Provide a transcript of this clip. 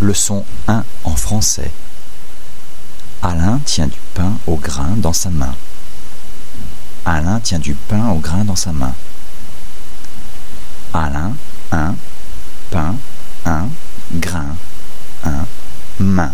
Leçon 1 en français. Alain tient du pain au grain dans sa main. Alain tient du pain au grain dans sa main. Alain, un, pain, un, grain, un, main.